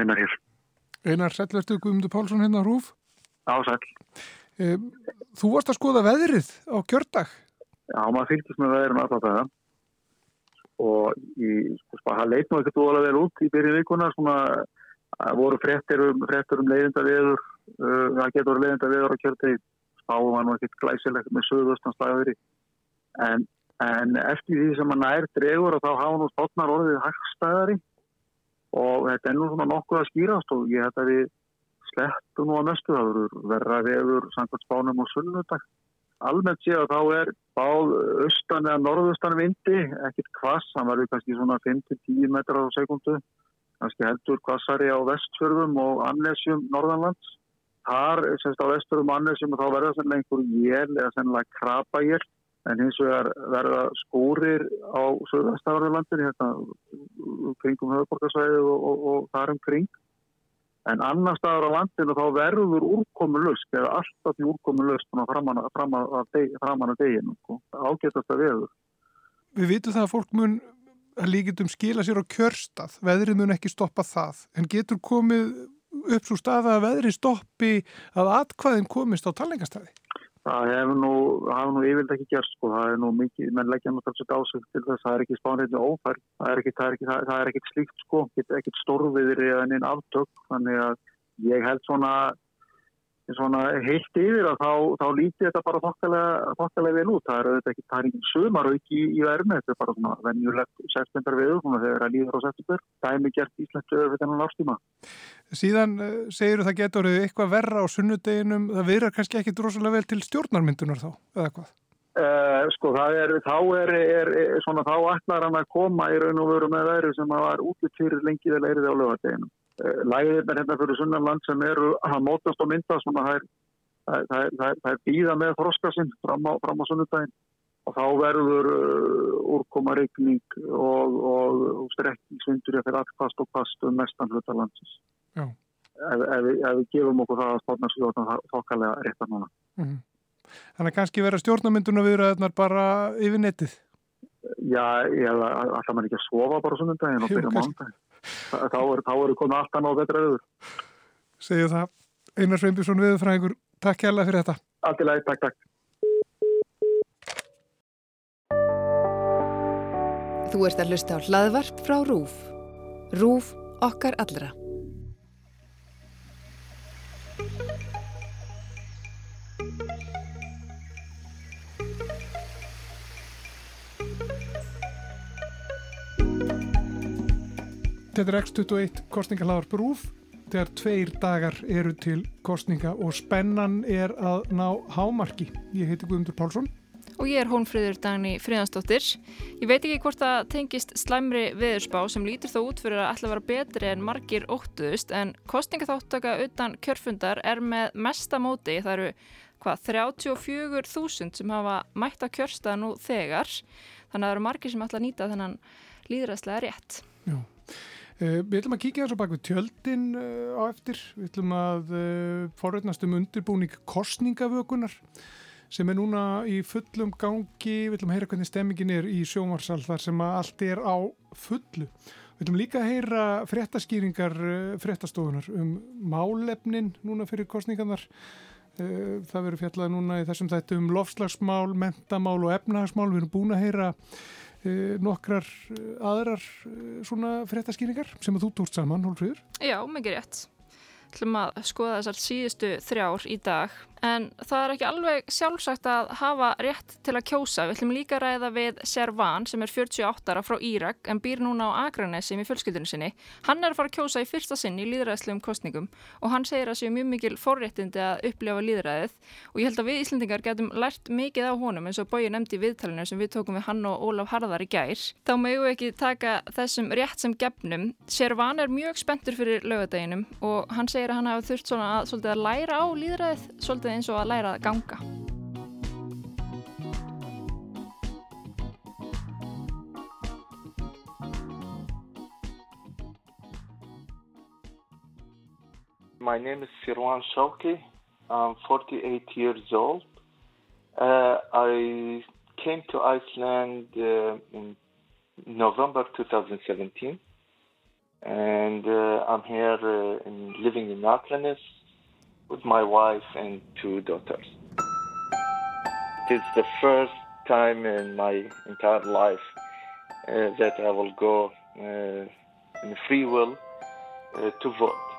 einar hér. Einar Sællvertu Guðmundur Pálsson hérna á Rúf. Já, sæll. Um, þú varst að skoða veðrið á kjördag. Já, maður fylgist með veðrun alltaf það. Og í, sko, það leit nú ekkert óalega vel út í byrjun vikuna. Svona, voru frettir um, um leiðinda veður. Uh, það getur leiðinda veður á kjörtegi. Spáum var nú ekkert glæsilegt með söðustanstæðuri. En, en eftir því sem maður nær dregur og þá hafa nú spátnar orðið hagstæðari. Og þetta er nú svona nokkuð að skýrast og ég hætti að við slettu nú að mestu. Það verður verða veður samkvæmt spánum og sunnudag almennt séð að þá er báð austan eða norðustan vindi, ekkert kvass, hann verður kannski svona 5-10 metrar á sekundu, kannski heldur kvassari á vestfjörðum og annesjum norðanlands. Þar, semst á vestfjörðum og annesjum, þá verður það sennilega einhver jél eða sennilega krapa jél, en hins vegar verða skúrir á söðvestafarðurlandinu, hérna kringum höfuborgarsvæði og, og, og þar um kring. En annar staður á landinu þá verður úrkomulust eða alltaf því úrkomulust framan að deginu, ágetast að veður. Við vitum það að fólk mun að líkitum skila sér á kjörstað, veðrið mun ekki stoppa það, en getur komið upp svo staða að veðrið stoppi að atkvæðin komist á talengastæði? Það hefur nú, nú yfirlega ekki gerst sko, það er nú mikið, menn leggja náttúrulega ásökt til þess, það er ekki spánreitinu ófærd, það er ekkit, það er ekkit slíkt sko, ekkit stórviðir eða neina aftök, þannig að ég held svona, svona heilt yfir að þá, þá líti þetta bara þokkalega vel út, það er auðvitað ekki, það er ekki sömarauk í, í verðinu, þetta er bara svona venjulegt september viður, svona þegar það líður á september, það er mikið gert íslensku fyrir þennan ástíma. Síðan segir það getur eitthvað verra á sunnudeginum, það verður kannski ekki drosalega vel til stjórnarmyndunar þá, eða hvað? Uh, sko það er, þá er, er, er svona þá ætlar hann að koma í raun og veru með veðri sem að var útlitt fyrir lengið eða erið á lögadeginum. Uh, Læðir er hérna fyrir sunnanland sem eru að mótast og mynda svona það er, það, það, það er býða með þroskasinn fram á, á sunnudagin og þá verður uh, úrkoma regning og, og, og strekkingsvindur fyrir allkast og kast um mestan hluta landsins. Já. Ef, ef, ef við gefum okkur það að spátnarsjóðan þá þokkalega réttar núna. Mm -hmm. Þannig að kannski vera stjórnamynduna viðraðnar bara yfir netið? Já, ég ætla maður ekki að sofa bara svona daginn og byrja mándaginn. Þá eru komið allt annað á betra öður. Segju það. Einar Sveinbjörnsson viðfræðingur, takk kærlega fyrir þetta. Allt í lagi, takk, takk. Þú ert að hlusta á hlaðvarp frá RÚF. RÚF okkar allra. Þetta er X21 kostningahlaðar brúf þegar tveir dagar eru til kostninga og spennan er að ná hámarki. Ég heiti Guðmundur Pálsson. Og ég er Hónfríður Dagni Fríðansdóttir. Ég veit ekki hvort það tengist slæmri veðurspá sem lítur þó út fyrir að alltaf vera betri en margir óttuðust en kostningaþáttaka utan kjörfundar er með mesta móti. Það eru hvað 34.000 sem hafa mætt að kjörsta nú þegar þannig að það eru margir sem að nýta þennan líðræðslega rétt. Já. Uh, við ætlum að kíkja þessu bak við tjöldin uh, á eftir, við ætlum að uh, forveitnast um undirbúning kostningavökunar sem er núna í fullum gangi, við ætlum að heyra hvernig stemmingin er í sjómarsal þar sem að allt er á fullu. Við ætlum líka að heyra fréttaskýringar fréttastofunar um málefnin núna fyrir kostningarnar. Það verður fjallað núna í þessum þættu um lofslagsmál, mentamál og efnahagsmál. Við erum búin að heyra nokkrar aðrar svona fréttaskýringar sem að þú tórt saman, Hólfríður? Já, mikið rétt. Ætlum að skoða þessar síðustu þrjár í dag en það er ekki alveg sjálfsagt að hafa rétt til að kjósa. Við ætlum líka að ræða við Servan sem er 48 ára frá Írak en býr núna á Akranessi með fjölskyldunum sinni. Hann er að fara að kjósa í fyrsta sinn í líðræðslegum kostningum og hann segir að séu mjög mikil forréttindi að upplifa líðræðið og ég held að við Íslandingar getum lært mikið á honum eins og Bói nefndi í viðtalinu sem við tókum við hann og Ólaf Harðar í gær. Þá mögum við ekki taka þessum rétt sem gefnum. Servan er mjög spenntur segir að hann hafi þurft svona að, svolítið að læra á líðræðið, svolítið eins og að læra að ganga. My name is Sirwan Shawki. I'm 48 years old. Uh, I came to Iceland uh, in November 2017. And uh, I'm here uh, in, living in Akranes with my wife and two daughters. It's the first time in my entire life uh, that I will go uh, in free will uh, to vote.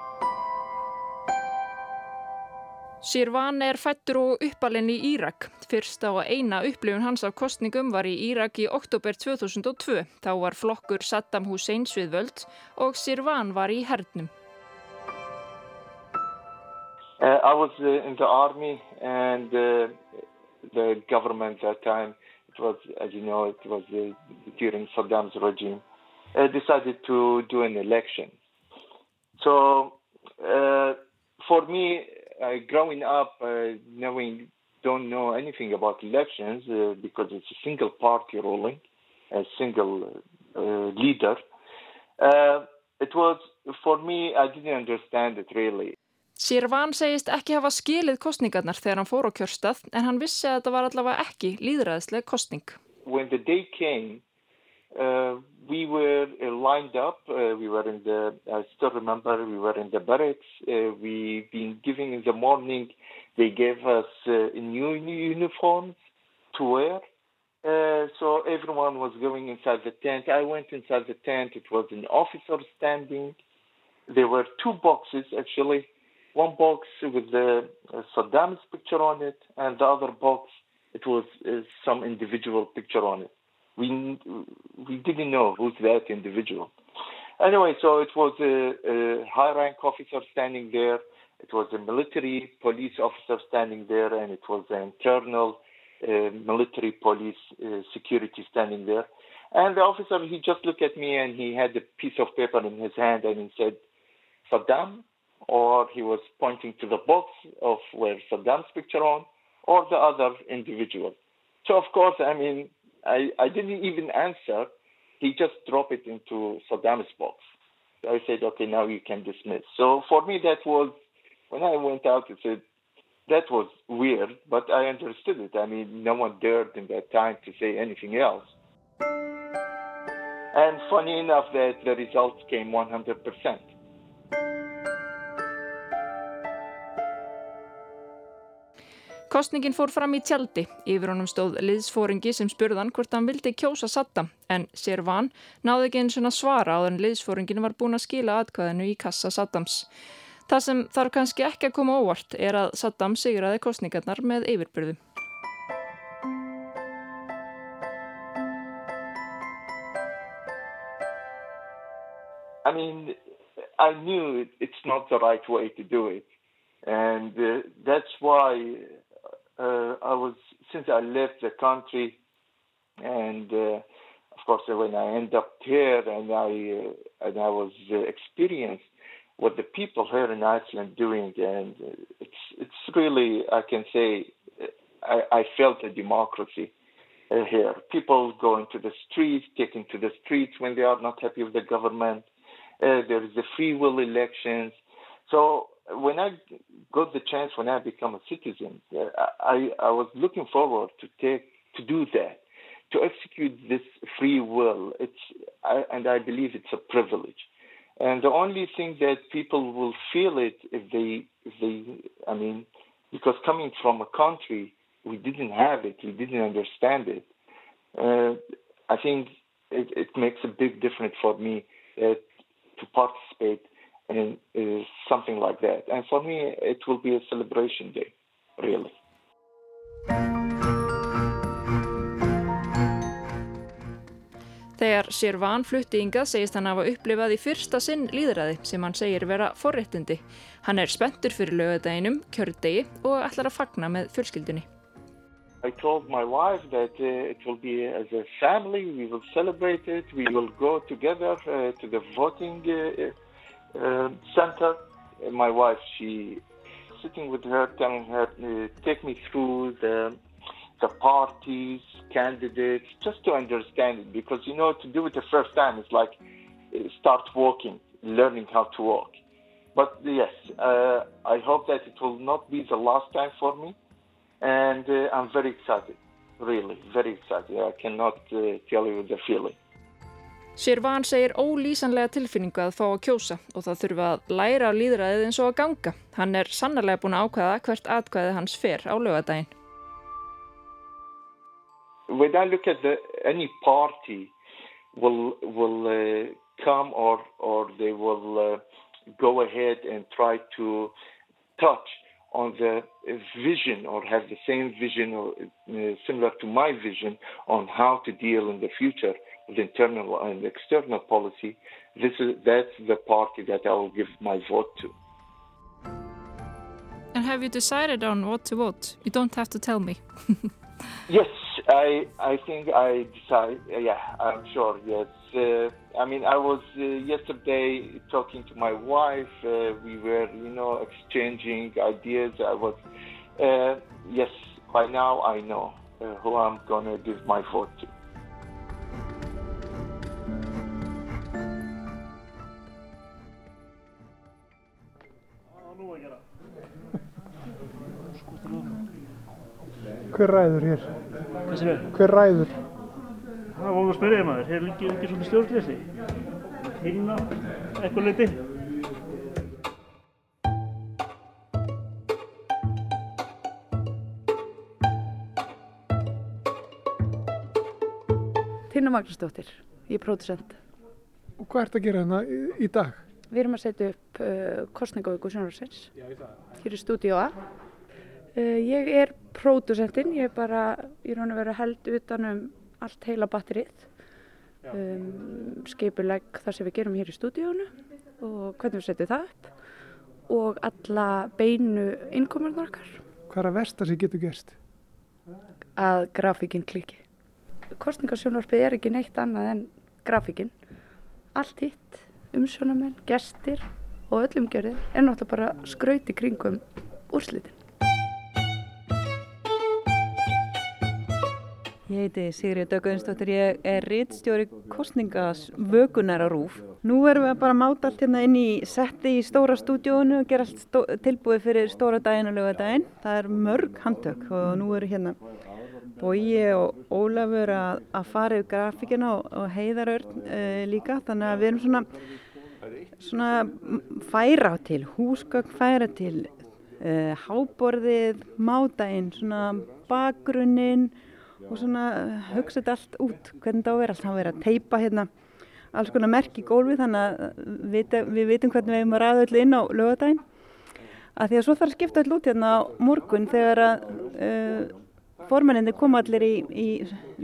Sirvan er fættur og uppalinn í Írak. Fyrsta og eina upplifun hans af kostningum var í Írak í oktober 2002. Þá var flokkur Saddam Hussein sviðvöld og Sirvan var í hernum. Uh, I was uh, in the army and uh, the government that time, it was, as you know, it was uh, during Saddam's regime, uh, decided to do an election. So uh, for me, uh, growing up, uh, knowing don't know anything about elections uh, because it's a single party ruling, a single leader. it was for me, I didn't understand it really. Sirvan segist ekki hafa skilið kostningarnar þegar hann fór á kjörstað en hann vissi að þetta var allavega ekki líðræðislega kostning. When the day came, uh, we were uh, lined up. Uh, we were in the, I still remember, we were in the barracks. Uh, we've been giving in the morning, they gave us uh, new, uniforms to wear. Uh, so everyone was going inside the tent. I went inside the tent. It was an officer standing. There were two boxes, actually. One box with the Saddam's picture on it, and the other box, it was some individual picture on it we we didn't know who's that individual. Anyway, so it was a, a high rank officer standing there. It was a military police officer standing there, and it was an internal uh, military police uh, security standing there. And the officer, he just looked at me and he had a piece of paper in his hand and he said, Saddam, or he was pointing to the box of where Saddam's picture on, or the other individual. So of course, I mean, I, I didn't even answer. He just dropped it into Saddam's box. I said, okay, now you can dismiss. So for me, that was, when I went out, it said, that was weird, but I understood it. I mean, no one dared in that time to say anything else. And funny enough, that the results came 100%. Kostningin fór fram í tjaldi. Yfir honum stóð liðsfóringi sem spurðan hvort hann vildi kjósa Saddam en sér van náði ekki eins og svara á þann liðsfóringin var búin að skila atkvæðinu í kassa Saddams. Það sem þarf kannski ekki að koma óvart er að Saddam sigraði kostningarnar með yfirbyrðu. I mean, I knew it's not the right way to do it. And uh, that's why uh, I was since I left the country, and uh, of course when I end up here and I uh, and I was uh, experienced what the people here in Iceland doing, and it's it's really I can say I, I felt a democracy uh, here. People going to the streets, taking to the streets when they are not happy with the government. Uh, there is the free will elections. So when I got the chance when I become a citizen, I, I was looking forward to take to do that, to execute this free will. It's I, and I believe it's a privilege. And the only thing that people will feel it if they if they I mean because coming from a country we didn't have it, we didn't understand it. Uh, I think it, it makes a big difference for me uh, to participate and is something like that. And for me, it will be a celebration day, really. Þegar Sirvan flutti yngað segist hann hafa upplifað í fyrsta sinn líðræði sem hann segir vera forréttindi. Hann er spenntur fyrir lögadeginum, kjördegi og ætlar að fagna með fjölskyldunni. I told my wife that uh, it will be as a family, we will celebrate it, we will go together uh, to the voting uh, uh, center. My wife, she sitting with her, telling her, uh, take me through the the parties, candidates, just to understand it. Because you know, to do it the first time, it's like uh, start walking, learning how to walk. But yes, uh, I hope that it will not be the last time for me, and uh, I'm very excited, really, very excited. I cannot uh, tell you the feeling. Sérvan segir ólýsanlega tilfinningu að fá að kjósa og það þurfa að læra á líðræðið eins og að ganga. Hann er sannarlega búin að ákvæða hvert atkvæðið hans fer á lögadaginn. When I look at the, any party will will uh, come or or they will uh, go ahead and try to touch on the vision or have the same vision or uh, similar to my vision on how to deal in the future with internal and external policy, this is that's the party that I will give my vote to. And have you decided on what to vote? You don't have to tell me. yes, I I think I decide. Yeah, I'm sure. Yes, uh, I mean I was uh, yesterday talking to my wife. Uh, we were, you know, exchanging ideas. I was. Uh, yes, by now I know uh, who I'm gonna give my vote to. Hver ræður hér? Hvað sér þau? Hver ræður? Það var að spyrja maður, hér líkir ekki svona stjórnleysi. Hinna, eitthvað leiti. Tina Magnúsdóttir, ég er pródusent. Og hvað ert að gera hérna í, í dag? Við erum að setja upp uh, kostningavöku sjónarsins hér í stúdíóa. Uh, ég er pródusentinn, ég er bara í raun og veru held utanum allt heila batterið. Um, skipuleg það sem við gerum hér í stúdíónu og hvernig við setjum það upp og alla beinu innkomarnar okkar Hvað er að versta sem getur gerst? að grafíkinn kliki. Kostningasjónvarpið er ekki neitt annað en grafíkinn. Allt hitt, umsjónamenn, gestir og öllum gerðir er náttúrulega bara skrauti kringum úrslitin. Ég heiti Sigrid Dögguðinsdóttir, ég er rittstjóri kostningasvökunar á RÚF. Nú erum við að bara máta allt hérna inn í setti í stóra stúdíónu og gera allt tilbúið fyrir stóra daginn og lögadaginn. Það er mörg handtök og nú eru hérna Bói og Ólafur að, að fara yfir grafíkina og, og heiðarörn uh, líka. Þannig að við erum svona, svona færa til, húsgögn færa til, uh, háborðið, mátaginn, svona bakgrunnin og svona hugsa þetta allt út hvernig þetta á að vera, alltaf að vera að teipa hérna alls konar merk í gólfi þannig að við, við vitum hvernig við hefum að ræða öll inn á lögadaginn að því að svo þarf að skipta öll út hérna á morgun þegar að uh, formenninni koma allir í, í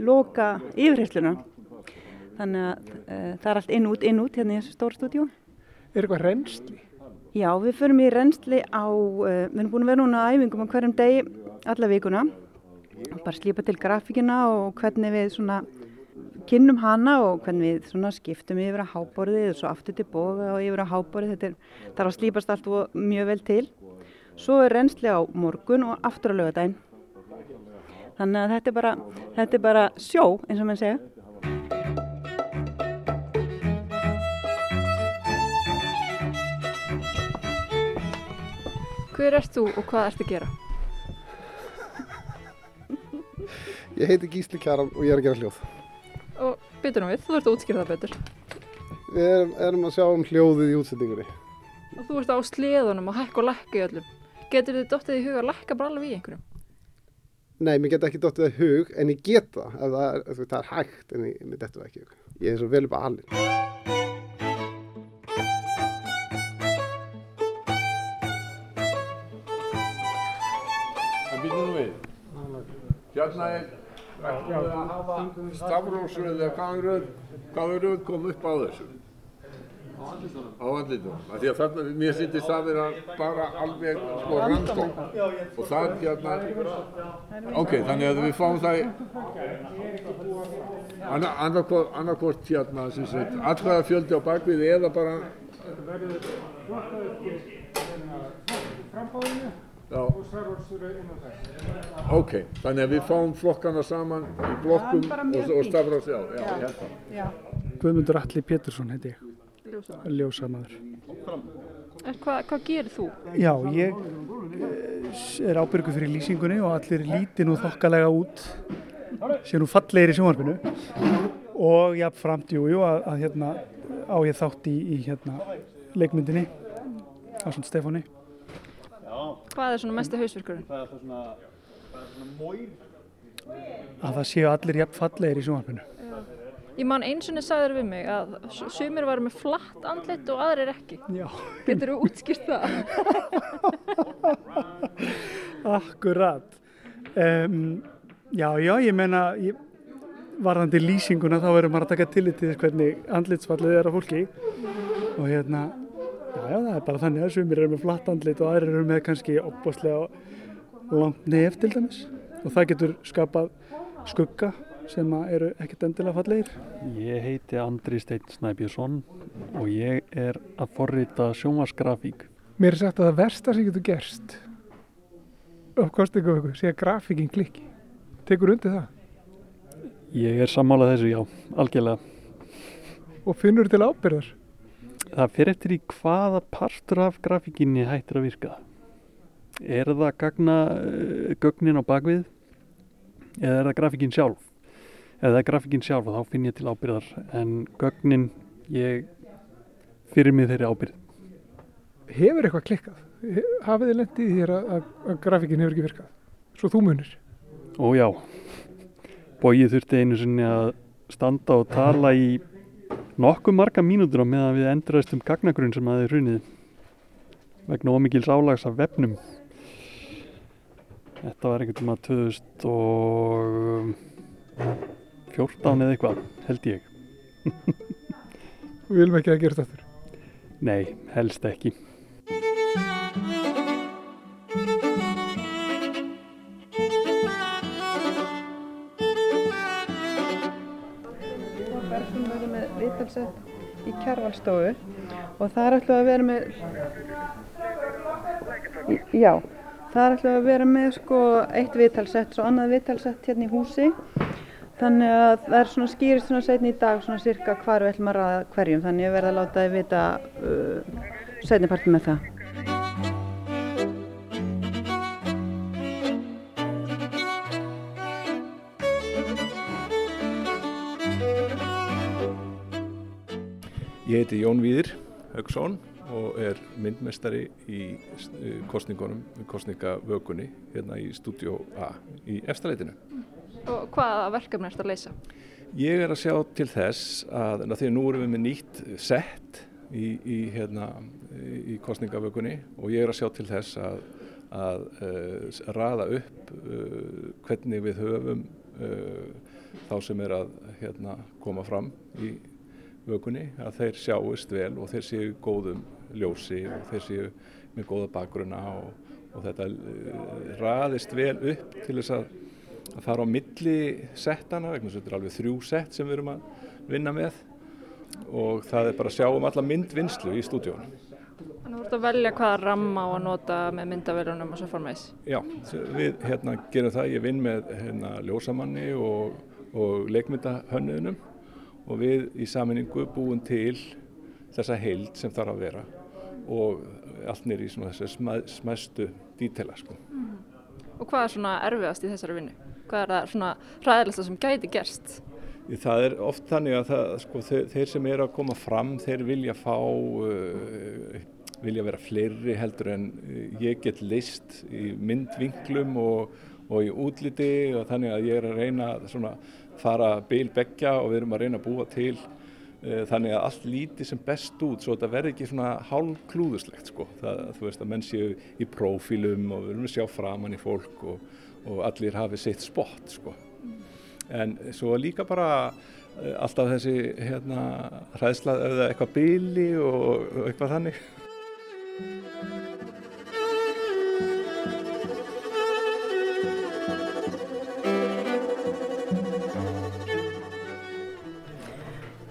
loka yfirhersluna þannig að uh, það er allt inn út, inn út hérna í þessu stóra stúdíu Er eitthvað reynsli? Já, við förum í reynsli á, uh, við erum búin að vera núna á æfingum á hverjum degi alla vikuna bara slípa til grafíkina og hvernig við svona kynnum hana og hvernig við skiptum yfir að háborðið og svo aftur til boga og yfir að háborðið. Þetta er, þarf að slípast allt mjög vel til. Svo er reynsli á morgun og aftur á lögadaginn þannig að þetta er bara, þetta er bara sjó eins og mann segja. Hver ert þú og hvað ert að gera? Ég heiti Gísli Kjaran og ég er að gera hljóð. Og betur nú við, þú ert að útskýra það betur. Við erum, erum að sjá um hljóðið í útsettingunni. Og þú ert á sleðunum og hækka og lækka í öllum. Getur þið dottið í huga að lækka bara alveg í einhverjum? Nei, mér get ekki dottið það hug, en ég get það. ef Það er, það er hægt, en ég, mér dettur það ekki. í hug. Ég er svo vel upp að alveg. Það býtum nú við. Hérna er stafrósröð eða hvaða röð, hvaða röð kom upp á þessu? Á andlitunum. Því að þarna, mér syndist það vera bara alveg sko random. Og það er hérna, ok, þannig að við fáum það í annarkvort, annarkvort hérna, allraða fjöldi á bakvið eða bara. Ok, þannig að við fáum flokkana saman í blokkum og, og stafrás, já, já, ég held það. Guðmundur Alli Pétursson heiti ég. Ljósamaður. Hvað, hvað gerir þú? Já, ég eh, er ábyrgu fyrir lýsingunni og allir líti nú þokkalega út sé nú fallegir í sjónvarpinu og já, framt, jú, jú, að, að hérna á ég þátt í, í hérna leikmyndinni á svona Stefáni. Hvað er svona mestu hausverkurinn? Hvað er það svona, hvað er svona móir? Að það séu allir jafn fallegir í sjónvarpinu. Ég man eins og niður sagður við mig að sumir varu með flatt andlit og aðrir ekki. Já. Getur þú útskýrt það? Akkurat. Um, já, já, ég meina, ég, varðandi lýsinguna þá verður maður að taka tillit til þess hvernig andlitsfallið er á fólki og hérna, það er bara þannig að sumir eru með flatt andlit og aðrir eru með kannski opbáslega langt nef til dæmis og það getur skapað skugga sem eru ekkert endilega fallegir. Ég heiti Andri Steinn Snæbjörnsson og ég er að forrita sjónvarsgrafík. Mér er sagt að það versta sem getur gerst á kostingavöku sé að grafíkinn klikki. Tekur undir það? Ég er sammálað þessu, já, algjörlega. Og finnur til ábyrðar? Það fyrir eftir í hvaða partur af grafíkinni hættir að virka. Er það gagna, gögnin á bakvið eða er það grafíkinn sjálf? Ef það er grafíkinn sjálf þá finn ég til ábyrðar en gögnin ég fyrir mig þeirri ábyrð. Hefur eitthvað klikkað? Hafið þið lendið þér að, að, að grafíkinn hefur ekki virkað? Svo þú munir? Ó já, bóið þurfti einu sinni að standa og tala í nokkuð marga mínútur á meðan við endurðastum gagnagrunn sem aðeins hrunið vegna ómikils álags af vefnum. Þetta var einhvern veginn 2014 eða eitthvað, held ég. Við viljum ekki að gera þetta? Nei, helst ekki. Kjærvalstofu og það er alltaf að vera með já, það er alltaf að vera með sko eitt viðtalsett svo annað viðtalsett hérna í húsi. Þannig að það er svona skýrist svona setni í dag svona cirka hvar við ætlum að ræða hverjum. Þannig að ég verði að láta þið vita uh, setni partin með það Ég heiti Jón Víðir Haugsson og er myndmestari í kostningunum, kostningavökunni hérna í Studio A í efstaleitinu. Og hvaða verkefni er þetta að leysa? Ég er að sjá til þess að, því að nú erum við með nýtt sett í, í, hérna, í kostningavökunni og ég er að sjá til þess að, að uh, raða upp uh, hvernig við höfum uh, þá sem er að hérna, koma fram í vökunni að þeir sjáist vel og þeir séu góðum ljósi og þeir séu með góða bakgrunna og, og þetta uh, raðist vel upp til þess að, að fara á milli settana vegna þess að þetta er alveg þrjú sett sem við erum að vinna með og það er bara að sjá um alla myndvinnslu í stúdíónu. Þannig að þú ert að velja hvaða ramma á að nota með myndavélunum og svo formæs? Já, við hérna gerum það, ég vinn með hérna ljósamanni og, og leikmyndahönnuðunum og við í saminningu búum til þessa heild sem þarf að vera og allt nýri í svona þessu smæstu dítela sko. Mm. Og hvað er svona erfiðast í þessari vinnu? Hvað er það svona ræðilegsta sem gæti gerst? Það er oft þannig að það, sko, þeir, þeir sem eru að koma fram þeir vilja fá uh, vilja vera fleiri heldur en ég get list í myndvinklum og, og í útliti og þannig að ég er að reyna svona fara bil begja og við erum að reyna að búa til uh, þannig að allt líti sem best út svo þetta verði ekki svona hálf klúðuslegt sko. Það, þú veist að menn séu í prófílum og við erum að sjá framann í fólk og, og allir hafi sitt spott sko. En svo líka bara uh, alltaf þessi hérna hræðsla eða eitthvað bili og, og eitthvað þannig.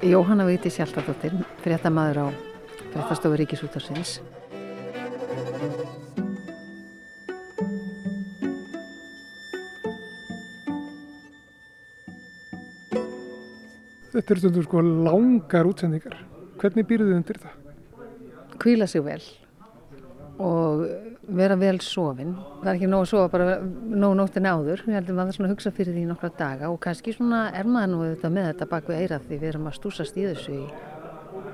Jóhanna Víti Sjálfardóttir, fréttamaður á fréttastofu Ríkisútarsins. Þetta eru stundur sko langar útsendingar. Hvernig býrðu þið undir það? Kvíla sig vel og vera vel sofin. Það er ekki nóg að sofa bara nóg nóttin áður. Við heldum að það svona hugsa fyrir því nokkra daga og kannski svona er maður nú þetta með þetta bak við eirað því við erum að stúsast í þessu í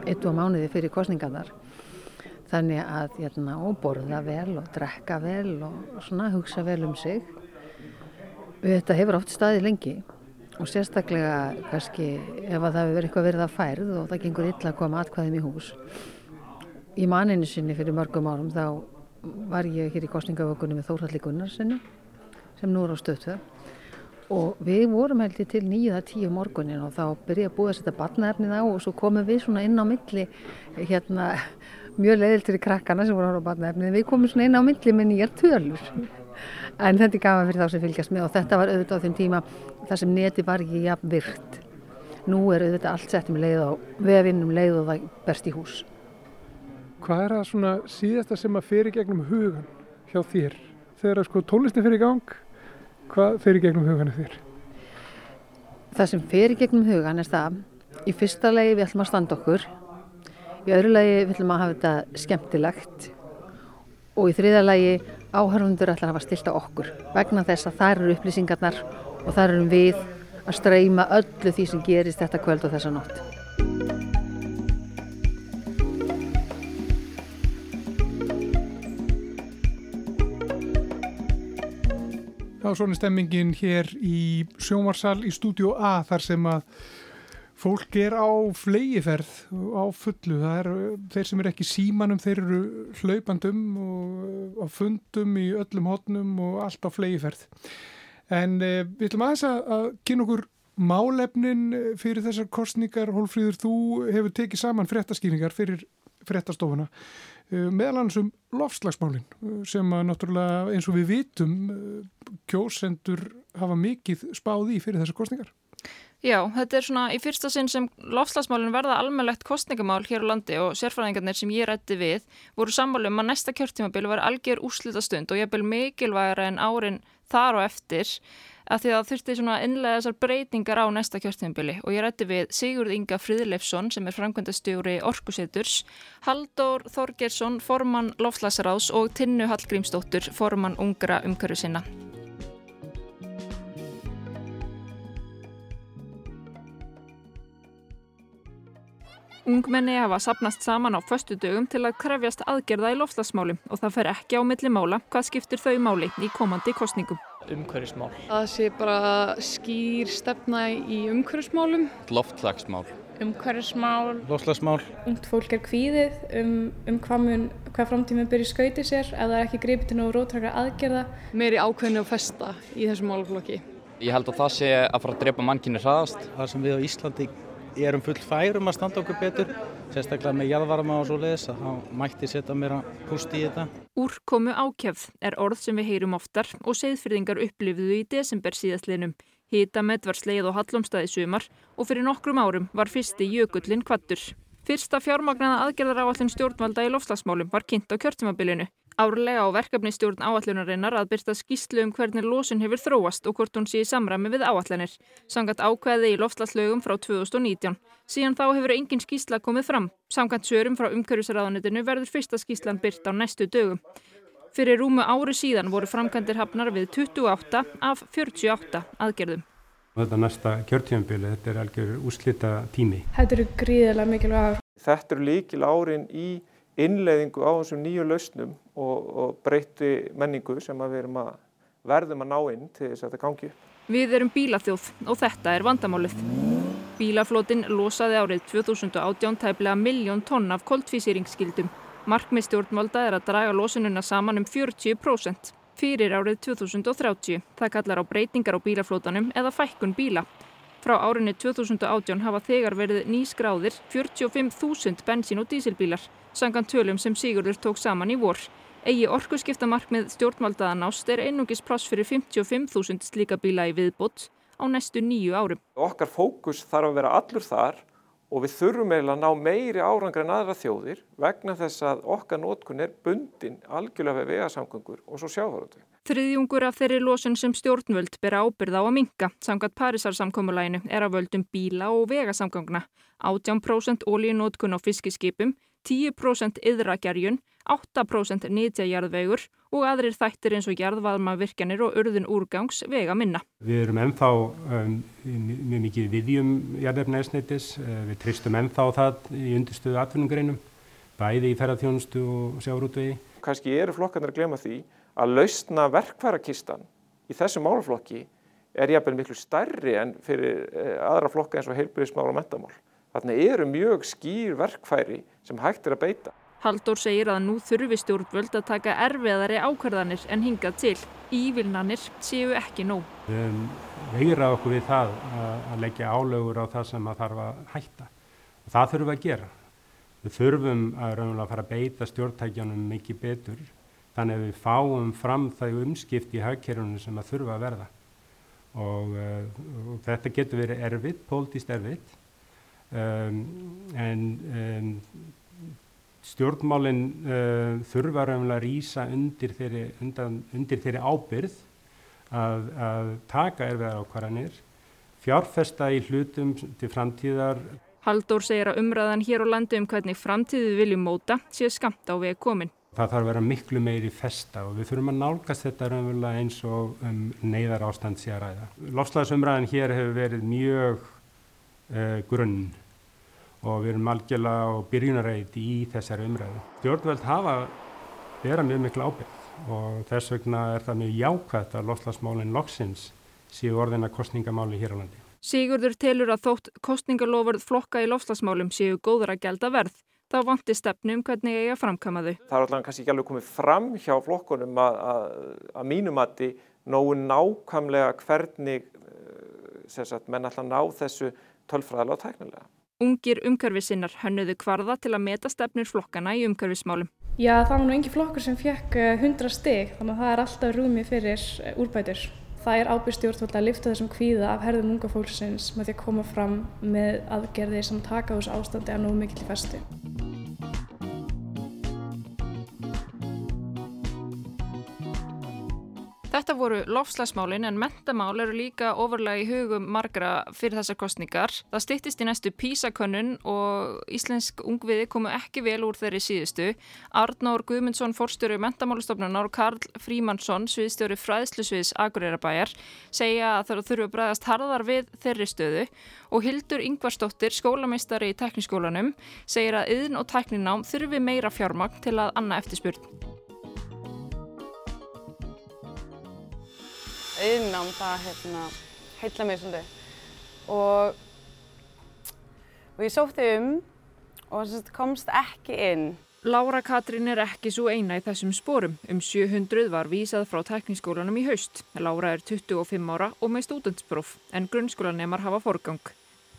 eitt og mánuði fyrir kostningarnar. Þannig að hérna, og borða vel og drekka vel og svona hugsa vel um sig. Þetta hefur oft staðið lengi og sérstaklega kannski ef að það hefur verið eitthvað verið að færð og það gengur illa að koma atkvæðum í hús. Í maninu sinni fyrir mörgum árum þá var ég hér í kostningavökunni með Þórhalli Gunnarsinni sem nú er á stöðtöð og við vorum held ég til nýjuða tíu morgunin og þá byrjaði að búið að setja batnaefnið á og svo komum við svona inn á milli hérna mjög leiðil til krakkana sem voru á batnaefnið við komum svona inn á milli með nýjar tölur. En þetta er gaman fyrir þá sem fylgjast með og þetta var auðvitað á þeim tíma þar sem neti var ekki jafn virt nú er auðvitað allt sett um leið og vefinnum leið og það berst í hús Hvað er það svona síðasta sem að fyrir gegnum hugan hjá þér? Þegar sko tónlistin fyrir gang, hvað fyrir gegnum hugan þér? Það sem fyrir gegnum hugan er það, í fyrsta lagi við ætlum að standa okkur, í öðru lagi við ætlum að hafa þetta skemmtilegt og í þriða lagi áhörfundur ætlar að hafa stilt á okkur vegna þess að það eru upplýsingarnar og það erum við að streyma öllu því sem gerist þetta kvöld og þessa nótt. Já, svona stemmingin hér í sjómarsal í stúdíu A þar sem að fólk er á flegiferð á fullu. Það er þeir sem er ekki símanum, þeir eru hlaupandum og á fundum í öllum hotnum og allt á flegiferð. En eh, við ætlum aðeins að, kynna okkur málefnin fyrir þessar kostningar. Hólfríður, þú hefur tekið saman fréttaskýringar fyrir fréttastofuna. Eh, meðal annars um lofslagsmálinn eh, sem að náttúrulega eins og við vitum eh, kjósendur hafa mikið spáð í fyrir þessar kostningar. Já, þetta er svona í fyrsta sinn sem lofslagsmálinn verða almennlegt kostningamál hér á landi og sérfræðingarnir sem ég rætti við voru sammálu um að næsta kjörtímabil var algjör úrslutastund og ég bel mikilvægara en árin þar og eftir að því að þurfti svona innlega þessar breytingar á næsta kjörtímabili og ég rætti við Sigurð Inga Fríðleifsson sem er framkvæmdastjóri Orkuseturs, Haldur Þorgersson, formann Lofslagsráðs og Tinnu Hallgrímsdóttur, formann Ungra umhverju sinna. Ungmenni hafa sapnast saman á föstu dögum til að krefjast aðgerða í lofslagsmálum og það fer ekki á milli mála hvað skiptir þau máli í komandi kostningum. Umhverfismál. Það sé bara skýr stefna í umhverfismálum. Loftslagsmál. Umhverfismál. Loftslagsmál. Ungt fólk er kvíðið um, um hvað, mun, hvað framtíminn byrju skauti sér ef það er ekki greipið til nógu rótrakar aðgerða. Meiri ákveðinu og festa í þessum málaflokki. Ég held að það sé að fara að drepa mannkynni hraðast. Það sem við á Íslandi erum full færum að standa okkur betur sérstaklega með jæðvarma og svo leiðis að þá mætti setja mér að pústi í þetta. Úrkomu ákjöfð er orð sem við heyrum oftar og segðfyrðingar upplifiðu í desember síðastlinum. Hitamet var sleið og hallumstaði sumar og fyrir nokkrum árum var fyrsti jökullin kvattur. Fyrsta fjármagnaða aðgerðar áallin stjórnvalda í lofslagsmálum var kynnt á kjörtimabilinu. Árlega á verkefni stjórn áallunarinnar að byrta skýslu um hvernig losun hefur þróast og hvort hún sé í samræmi við áallanir. Samkvæmt ákveði í loftslagslögum frá 2019. Síðan þá hefur engin skýsla komið fram. Samkvæmt sörum frá umhverfisraðanitinu verður fyrsta skýslan byrt á næstu dögum. Fyrir rúmu ári síðan voru framkvæmdir hafnar við 28 af 48 aðgerðum. Þetta næsta kjörtímanbili, þetta er algjör úslita tími. Þetta eru gríðilega mikilvæg ár. Þetta eru líkil árin í innleiðingu á þessum nýju lausnum og, og breyti menningu sem við erum að verðum að ná inn til þess að þetta gangi. Við erum bílaþjóð og þetta er vandamálið. Bílaflótin losaði árið 2018 tæplega miljón tonn af koltvísýringsskildum. Markmið stjórnvalda er að draga losununa saman um 40% fyrir árið 2030. Það kallar á breytingar á bílaflótanum eða fækkun bíla. Frá árinni 2018 hafa þegar verið nýskráðir 45.000 bensín- og dísilbílar, sangan tölum sem Sigurður tók saman í vor. Egi orkuskiptamarkmið stjórnvaldaða nást er einungis pláss fyrir 55.000 slíka bíla í viðbót á næstu nýju árum. Okkar fókus þarf að vera allur þar og við þurfum eiginlega að ná meiri árangar en aðra þjóðir vegna þess að okkar nótkun er bundin algjörlega við vegasamgöngur og svo sjávarötu. Þriðjungur af þeirri losun sem stjórnvöld bera ábyrða á að minka, samkvæmt Parísarsamkomulæginu, er af völdum bíla og vegasamgangna. 18% ólíunótkun á fiskiskipum, 10% yðragerjun, 8% nýtjajarðvegur og aðrir þættir eins og jarðvaðmavirkjanir og urðun úrgangs vega minna. Við erum ennþá um, mjög mikið viðjum jarðefnaðisneitis, uh, við tristum ennþá það í undirstöðu atvinningreinum, bæði í ferðarþjónustu og sjáurútvegi. Kanski eru flokkarnir að glema því að lausna verkfærakistan í þessu málaflokki er jafnvel miklu stærri en fyrir aðra flokka eins og heilbyrðismál og mentamál. Þannig eru mjög skýr verkfæri sem hægt er að beita. Halldór segir að nú þurfi stjórnvöld að taka erfiðari ákvarðanir en hingað til. Ívilnanir séu ekki nóg. Við veira okkur við það að leggja álögur á það sem að þarf að hætta. Og það þurfum við að gera. Við þurfum að raunverulega fara að beita stjórntækjanum mikið betur þannig að við fáum fram það umskipt í hagkerunum sem að þurfa að verða. Og, uh, og þetta getur verið erfitt, pólitíst erfitt, um, en um, stjórnmálinn uh, þurfa raunverulega að rýsa undir þeirri, undan, undir þeirri ábyrð að, að taka erfiðar ákvarðanir, fjárfesta í hlutum til framtíðar. Halldór segir að umræðan hér á landu um hvernig framtíðu viljum móta sé skamt á veg komin. Það þarf að vera miklu meiri festa og við þurfum að nálgast þetta raunverulega eins og um, neyðar ástand sé að ræða. Lofslagsumræðan hér hefur verið mjög uh, grunn og við erum algjörlega á byrjunarreit í þessari umræðu. Stjórnvöld hafa vera mjög miklu ábyrgð og þess vegna er það mjög jákvæmt að lofslagsmálinn loksins séu orðina kostningamáli hér á landi. Sigurður telur að þótt kostningalofurð flokka í lofslagsmálum séu góður að gelda verð þá vanti stefnu um hvernig ég að framkama þau. Það er alltaf kannski ekki alveg komið fram hjá flokkunum að, að, að mínumati nógu nákvæmlega hvernig sagt, menn alltaf ná þessu tölfræðilega og tæknilega. Ungir umhverfisinnar hönnuðu kvarða til að meta stefnir flokkana í umhverfismálum. Já, það var nú engi flokkur sem fekk 100 stig, þannig að það er alltaf rúmi fyrir úrbætur. Það er ábyrg stjórnvöld að lifta þessum kvíða af herðum unga fólksins með því að koma fram með aðgerðir sem taka þessu ástandi að nógu mikill festu. Þetta voru lofslagsmálin en mentamál eru líka ofurlega í hugum margra fyrir þessar kostningar. Það styttist í næstu písakönnun og íslensk ungviði komu ekki vel úr þeirri síðustu. Arnór Guðmundsson, forstjóri mentamálustofnunar og Karl Frímansson, sviðstjóri fræðslusviðs Akureyrabæjar, segja að það þurfu að bregðast harðar við þeirri stöðu og Hildur Ingvarsdóttir, skólameistari í tekniskólanum, segir að yðn og tekninám þurfi meira fjármagn til að anna eftirspurn. Auðnám það hérna, heitla mér svolítið og, og ég sótti um og semst, komst ekki inn. Lára Katrín er ekki svo eina í þessum sporum. Um 700 var vísað frá tekniskólanum í haust. Lára er 25 ára og með stúdentspróf en grunnskólanemar hafa forgang.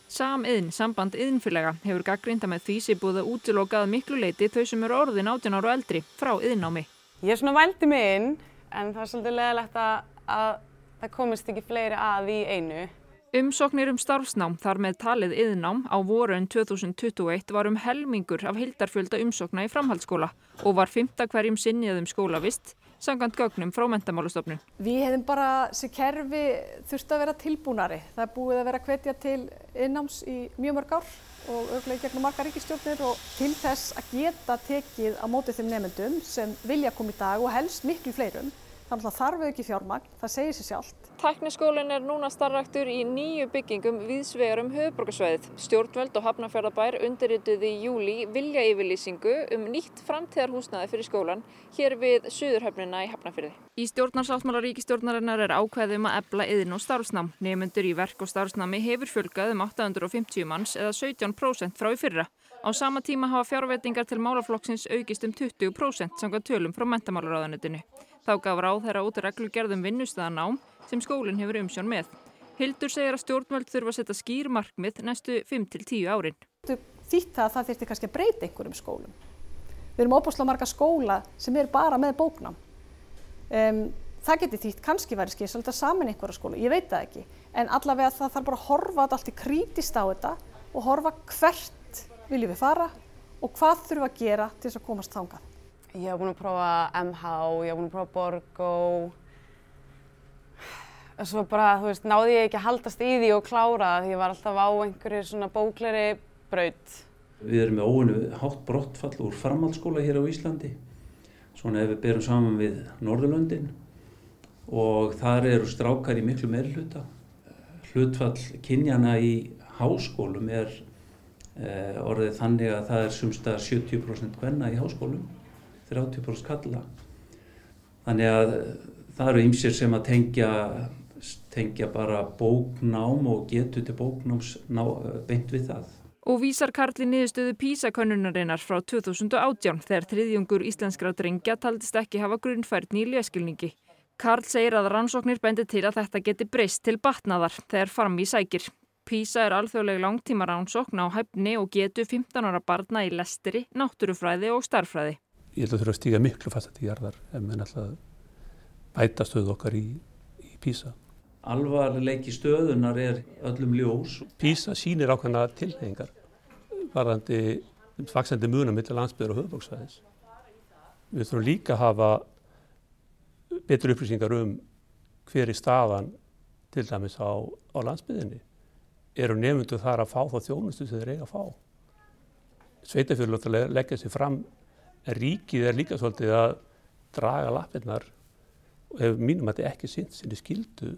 Samiðn, samband yðnfélaga, hefur gaggrinda með því sem búið að útilokað miklu leiti þau sem eru orðin 18 ára og eldri frá yðnámi. Ég er svona vældi mig inn en það er svolítið leðilegt að það komist ekki fleiri að í einu. Umsóknir um starfsnám þar með talið yðnám á vorun 2021 var um helmingur af hildarfjölda umsókna í framhaldsskóla og var fymta hverjum sinnið um skólavist sangant gögnum frá mentamálustofnun. Við hefum bara, þessi kerfi þurft að vera tilbúnari. Það er búið að vera hvetja til innáms í mjög mörg ár og auðvitað gegnum marga ríkistjórnir og til þess að geta tekið á mótið þeim nefndum sem vilja koma í dag og helst miklu fleirum. Þannig að þarf ekki fjármagn, það segir sér sjálft. Tækniskólinn er núna starraktur í nýju byggingum viðsvegar um höfuborgarsvæðið. Stjórnvöld og Hafnarfjörðabær undirrituði í júli vilja yfirlýsingu um nýtt framtíðarhúsnaði fyrir skólan hér við Suðurhöfnina í Hafnarfjörði. Í stjórnarsáttmála ríkistjórnarinnar er ákveðum að ebla yðin og starfsnám. Nefnendur í verk og starfsnámi hefur fjölgað um 850 manns eða 17% frá í fyrra. Á sama tíma hafa fjárvettingar til málaflokksins aukist um 20% samkvæmt tölum frá mentamálaráðanetinu. Þá gaf ráð þeirra út reglugerðum vinnustæðanám sem skólinn hefur umsjón með. Hildur segir að stjórnvöld þurfa að setja skýr markmið næstu 5-10 árin. Þýtt að það þurfti kannski að breyta einhverjum skólum. Við erum óbúslega marga skóla sem er bara með bóknám. Um, það geti þýtt kannski væri skýrsalega saman einhverja skóla, ég veit það ekki. En allavega það þarf bara að horfa allt í krítist á þetta og horfa hvert viljum við fara og hvað þurfum að gera til þess að komast þangað. Ég hef búin að prófa MH, ég hef búin að prófa Borgó. Svo bara, þú veist, náði ég ekki að haldast í því og klára það því ég var alltaf á einhverju svona bókleri braut. Við erum með óinu hátt brottfall úr framhaldsskóla hér á Íslandi, svona ef við berum saman við Norðurlöndin og þar eru strákar í miklu meiri hluta. Hlutfall kynjana í háskólum er eh, orðið þannig að það er sumstaðar 70% hvenna í háskólum, 30% kalla. Þannig að það eru ymsir sem að tengja, tengja bara bóknám og getu til bóknáms ná, beint við það. Og vísar Karli niðurstöðu PISA-könnunarinnar frá 2018 þegar þriðjungur íslenskra drengja taldist ekki hafa grunnfærni í leskilningi. Karl segir að rannsóknir bendi til að þetta geti breyst til batnaðar þegar fram í sækir. PISA er alþjóðleg langtíma rannsókn á hæfni og getu 15 ára barna í lestri, náttúrufræði og starffræði. Ég held að þurfa að stíga miklu fasta til jarðar ef við náttúrulega bæta stöðu okkar í, í PISA. Alvarleiki stöðunar er öllum ljós. PISA sýnir ákveðna tilhengar varðandi faksandi muna millir landsbyður og höfubóksvæðis. Við þurfum líka að hafa betur upplýsingar um hver í staðan til dæmis á, á landsbyðinni. Eru nefndu þar að fá þá þjónustu sem þeir eiga að fá. Sveitafjörður leggja sér fram en ríkið er líka svolítið að draga lappirnar og hefur mínum að þetta ekki sínt sinni skildu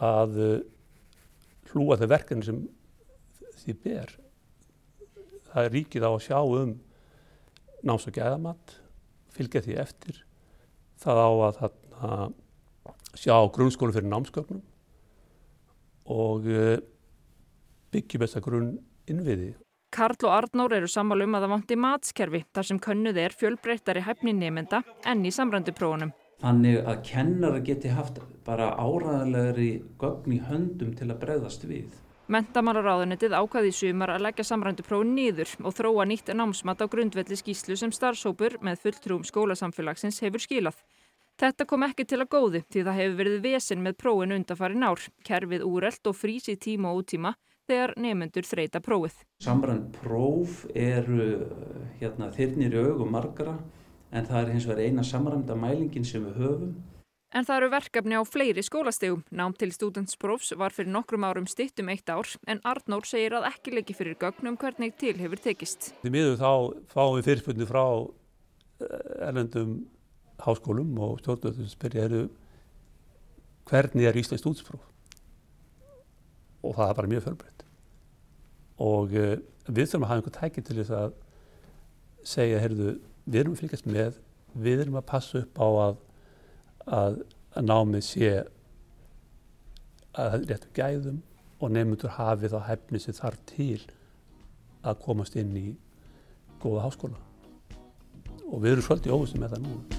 að hlúa þau verkefni sem því ber. Það er ríkið á að sjá um náms og gæðamatt, fylgja því eftir. Það á að þarna, sjá grunnskólu fyrir námsgögnum og byggjum þessa grunn innviði. Karl og Arnór eru sammálu um að það vanti matskerfi þar sem könnuð er fjölbreyttari hæfni nefnda enn í samrænduprófunum. Þannig að kennara geti haft bara áræðilegri gögn í höndum til að bregðast við. Mentamálaráðunetið ákvaði sumar að leggja samrænduprófun nýður og þróa nýtt námsmat á grundvelli skýslu sem starfsópur með fulltrúum skólasamfélagsins hefur skilað. Þetta kom ekki til að góði því það hefur verið vesen með prófin undanfarin ár, kerfið úrelt og frís í tíma og útíma þegar nefnendur þreita prófið. Samrænd próf eru hérna, þyrnir í augum margara en það er hins vegar eina samræmda mælingin sem við höfum. En það eru verkefni á fleiri skólastegum. Nám til stúdentsprófs var fyrir nokkrum árum stytt um eitt ár en Arnór segir að ekki leiki fyrir gögnum hvernig til hefur tekist. Því miður þá fáum við fyrirspunni frá erlendum háskólum og stjórnvöldum spyrja eru hvernig er Íslands stúdentspróf? Og það er bara mjög fjölbreytt. Og uh, við þurfum að hafa einhver tæki til þess að segja, heyrðu, við erum að fylgjast með, við erum að passa upp á að að, að námið sé að réttu gæðum og nefnundur hafi þá hefni sem þarf til að komast inn í góða háskóla. Og við erum svolítið óvistum með það nú.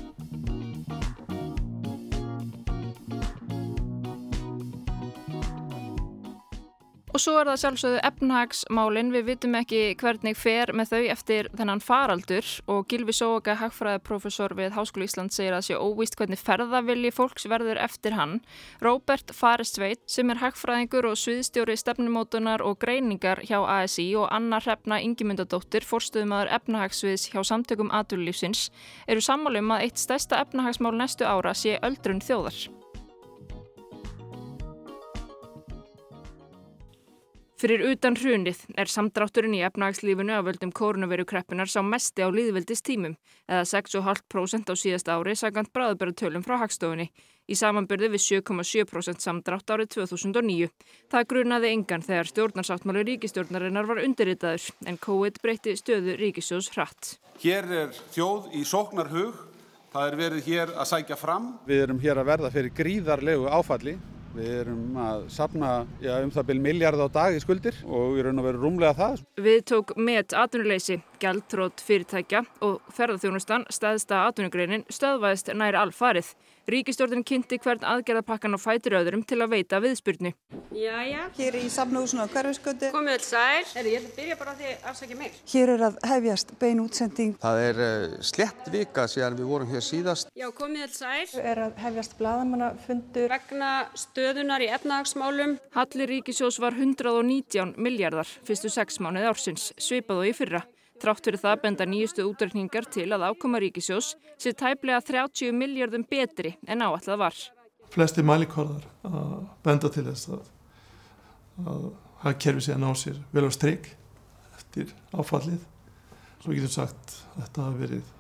Og svo er það sjálfsögðu efnahagsmálinn, við vitum ekki hvernig fer með þau eftir þennan faraldur og Gilvi Sóga, hagfræðaprofessor við Háskólu Ísland segir að sé óvíst hvernig ferðavilji fólks verður eftir hann. Róbert Faristveit sem er hagfræðingur og sviðstjóri stefnumótunar og greiningar hjá ASI og Anna Hrefna Ingimundadóttir, forstuðumadur efnahagsviðs hjá samtökum aturlífsins, eru sammálum að eitt stærsta efnahagsmál næstu ára sé öldrun þjóðar. Fyrir utan hrunið er samdrátturinn í efnagslífinu af völdum kórnaverukreppunar sá mesti á líðveldist tímum eða 6,5% á síðasta ári sagant bráðbæratölum frá hagstofunni í samanbyrði við 7,7% samdrátt árið 2009. Það grunaði engan þegar stjórnarsáttmáli ríkistjórnarinnar var undirritaður en COVID breytti stöðu ríkisjós hratt. Hér er þjóð í sóknarhug, það er verið hér að sækja fram. Við erum hér að verða fyrir gríðarlegu áfalli Við erum að sapna já, um það byrjum miljard á dag í skuldir og við erum að vera rúmlega það. Við tók met atvinnuleysi, gjaldtrótt fyrirtækja og ferðarþjónustan, staðsta atvinnugreinin, stöðvæðist næri alfarið. Ríkistjórnin kynnti hvern aðgerðapakkan á fætur öðrum til að veita viðspurni. Jæja, hér í samnúsinu á Hverfiskötu. Komið öll sæl. Erði, ég ætla að byrja bara að þið afsækja mig. Hér er að hefjast bein útsending. Það er uh, slett vika síðan við vorum hér síðast. Já, komið öll sæl. Er að hefjast bladamannafundur. Vegna stöðunar í efnahagsmálum. Hallir ríkisjós var 119 miljardar fyrstu sex mánuði ársins, svipað og í fyrra. Trátt fyrir það benda nýjustu útreikningar til að ákoma ríkisjós sé tæplega 30 miljardum betri en áallad var. Flesti mælikvarðar að benda til þess að, að hagkerfi sé að ná sér vel á streik eftir áfallið. Svo getum sagt að þetta hafi verið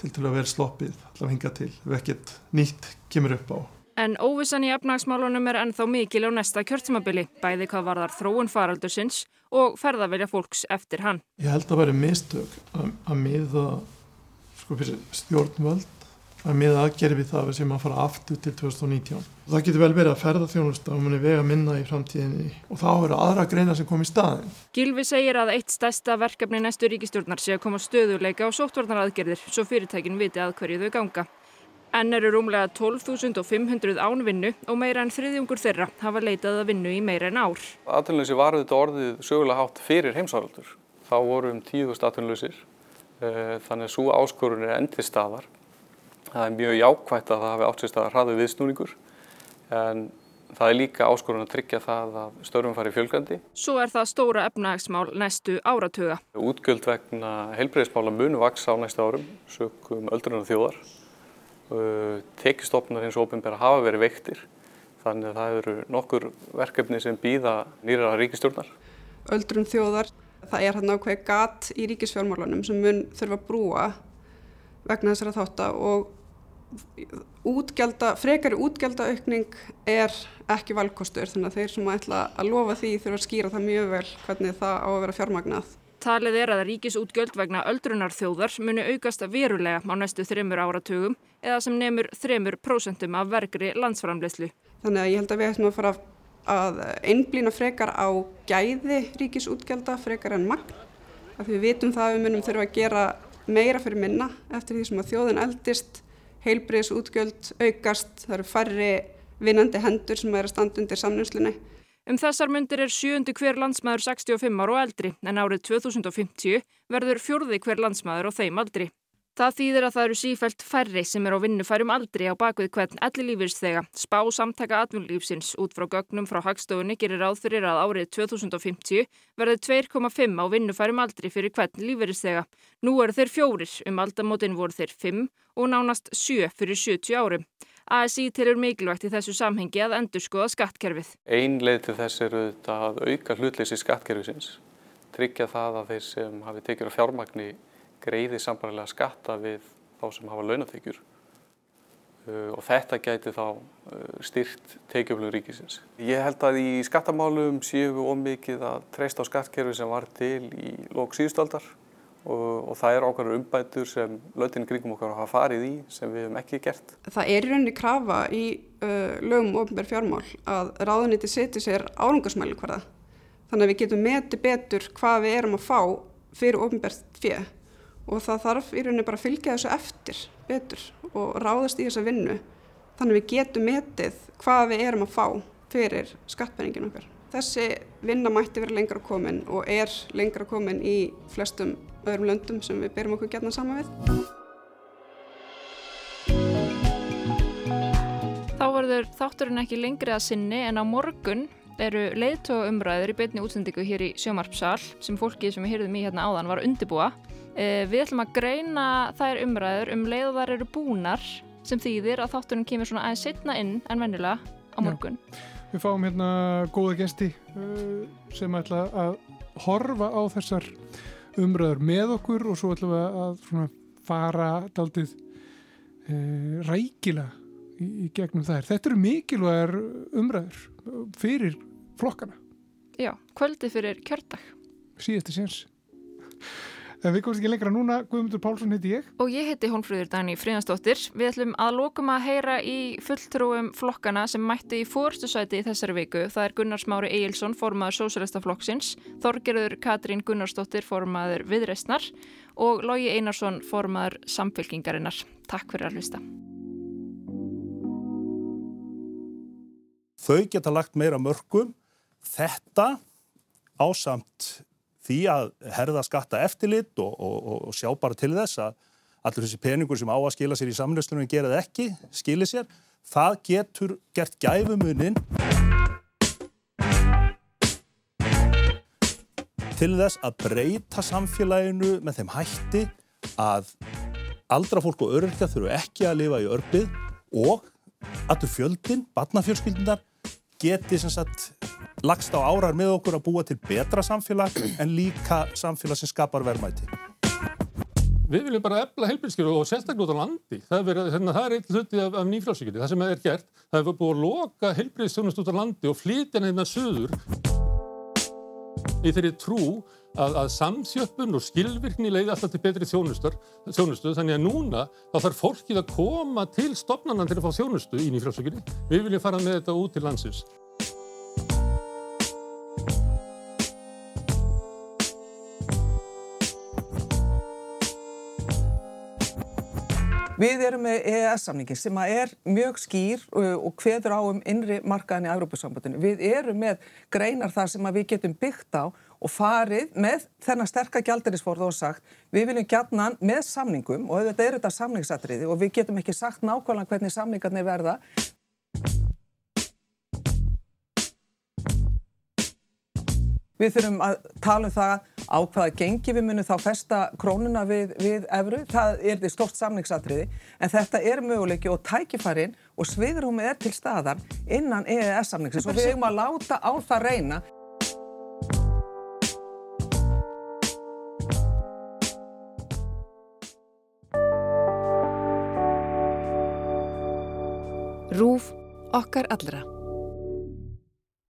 til til að vera sloppið, allavega hinga til, ef ekkert nýtt kemur upp á. En óvissan í efnagsmálunum er ennþá mikil á næsta kjörtímabili, bæði hvað varðar þróun faraldursins og ferðavelja fólks eftir hann. Ég held að vera mistök að, að miða sko, stjórnvöld að miða aðgerði við það sem að fara aftur til 2019. Það getur vel verið að ferða þjónusta og muni vega minna í framtíðinni og þá eru aðra greina sem kom í staðin. Gilvi segir að eitt stærsta verkefni næstu ríkistjórnar sé að koma stöðuleika á sóttvarnaraðgerðir svo fyrirtækin viti að hverju þau ganga. Enn eru rúmlega 12.500 án vinnu og meira en þriðjungur þeirra hafa leitað að vinnu í meira en ár. Atvinnleysi var þetta orðið sögulega hátt fyrir heimsáraldur. Þá voru um 10.000 atvinnlausir, eh, þannig að svo áskorun er endið staðar. Það er mjög jákvægt að það hafi átt sér staðar hraðu viðsnúningur, en það er líka áskorun að tryggja það að störfum fari fjölgandi. Svo er það stóra efnagsmál næstu áratuga. Útgjöld vegna heilbreyðismála munu vaksa á næsta árum, sökum öldrunar þjóðar. Tekistofnar hins ofinbæra hafa verið veiktir þannig að það eru nokkur verkefni sem býða nýra ríkistjórnar. Öldrun þjóðar, það er hann ákveð gat í ríkisfjármálunum sem mun þurfa að brúa vegna þessara þáttar og útgjalda, frekari útgjaldaaukning er ekki valkostur þannig að þeir sem ætla að lofa því þurfa að skýra það mjög vel hvernig það á að vera fjármagnað. Talið er að ríkisútgjöld vegna öldrunar þjóðar muni aukast verulega á næstu þreymur áratugum eða sem nefnur þreymur prósentum af vergri landsframleyslu. Þannig að ég held að við ættum að fara að einblýna frekar á gæði ríkisútgjalda frekar en magn. Af því við vitum það að við munum þurfa að gera meira fyrir minna eftir því sem að þjóðin eldist, heilbriðsútgjöld aukast, það eru færri vinnandi hendur sem er að standa undir samnumslunni. Um þessar myndir er sjöundi hver landsmaður 65 ára og eldri en árið 2050 verður fjórði hver landsmaður á þeim aldri. Það þýðir að það eru sífælt færri sem er á vinnufærum aldri á bakvið hvern elli lífyrstega. Spá samtaka atvinnulífsins út frá gögnum frá hagstofunni gerir ráð fyrir að árið 2050 verður 2,5 á vinnufærum aldri fyrir hvern lífyrstega. Nú eru þeir fjórir, um aldamótin voru þeir 5 og nánast 7 fyrir 70 árum. ASI tilur mikilvægt í þessu samhengi að endur skoða skattkerfið. Ein leið til þess eru þetta að auka hlutleysi skattkerfisins, tryggja það að þeir sem hafi tekjur á fjármagni greiði sambarlega skatta við þá sem hafa launatekjur og þetta gæti þá styrt tekjuflug ríkisins. Ég held að í skattamálum séum við ómikið að treysta á skattkerfi sem var til í lók síðustaldar og, og það er ákveður umbætur sem lögtinni kringum okkar hafa farið í sem við hefum ekki gert. Það er í rauninni krafa í uh, lögum og ofnbær fjármál að ráðuniti seti sér árangarsmæli hverða. Þannig að við getum meti betur hvað við erum að fá fyrir ofnbært fjö og það þarf í rauninni bara að fylgja þessu eftir betur og ráðast í þessa vinnu. Þannig að við getum metið hvað við erum að fá fyrir skattpenningin okkar. Þessi vinna mætti vera lengra komin og er lengra komin í flestum öðrum löndum sem við berum okkur gætna saman við. Þá verður þátturinn ekki lengri að sinni en á morgun eru leiðtóa umræður í beitni útsendingu hér í Sjómarpsal sem fólkið sem við hýrðum í hérna áðan var að undibúa. Við ætlum að greina þær umræður um leið og þar eru búnar sem þýðir að þátturinn kemur svona aðeins setna inn en vennilega á morgun. Já. Við fáum hérna góða gesti sem ætla að horfa á þessar umræður með okkur og svo ætlum við að fara daldið e, rækila í, í gegnum þær. Þetta eru mikilvægar umræður fyrir flokkana. Já, kvöldi fyrir kjördag. Síðasti séns. En við komumst ekki lengra núna, Guðmundur Pálsson heiti ég. Og ég heiti Hónfröður Dani Fríðansdóttir. Við ætlum að lókum að heyra í fulltrúum flokkana sem mætti í fórstusæti í þessari viku. Það er Gunnar Smári Egilson, formaður Sósælista flokksins, Þorgerður Katrín Gunnarsdóttir, formaður Viðreistnar og Lógi Einarsson, formaður Samfélkingarinnar. Takk fyrir að hlusta. Þau geta lagt meira mörgum. Þetta ásamt því að herða skatta eftirlit og, og, og sjá bara til þess að allur þessi peningur sem á að skila sér í samlöstunum gera það ekki, skili sér, það getur gert gæfumunin til þess að breyta samfélaginu með þeim hætti að aldra fólk og öryrkja þurfu ekki að lifa í örbið og allur fjöldin, barnafjölskyldunar, geti sem sagt lagst á árar með okkur að búa til betra samfélag en líka samfélag sem skapar verðmæti. Við viljum bara efla heilbíðskjöru og sérstaklega út á landi. Það er, hérna, það er eitt hluti af, af nýfrálsíkjunni. Það sem er gert, það er búið að loka heilbíðstjónust út á landi og flytja hérna söður í þeirri trú að, að samþjöppun og skilvirkni leiði alltaf til betri þjónustu. Þannig að núna þá þarf fólkið að koma til stopnarnan til að fá þjónustu í nýfrálsíkjunni. Við viljum fara með þetta út til landsins. Við erum með EES-samningin sem er mjög skýr og hveður á um innri markaðin í Európa-sambandinu. Við erum með greinar þar sem við getum byggt á og farið með þennan sterkar gjaldirisforð og sagt við viljum gætna með samningum og þetta er þetta samningsatriði og við getum ekki sagt nákvæmlega hvernig samningarnir verða. Við þurfum að tala um það á hvaða gengi við munum þá festa krónuna við, við efru. Það er því stort samningsatriði en þetta er möguleiki og tækifarin og sviðrúmið er til staðar innan EES-samningsins og við höfum að láta á það reyna. Rúf okkar allra.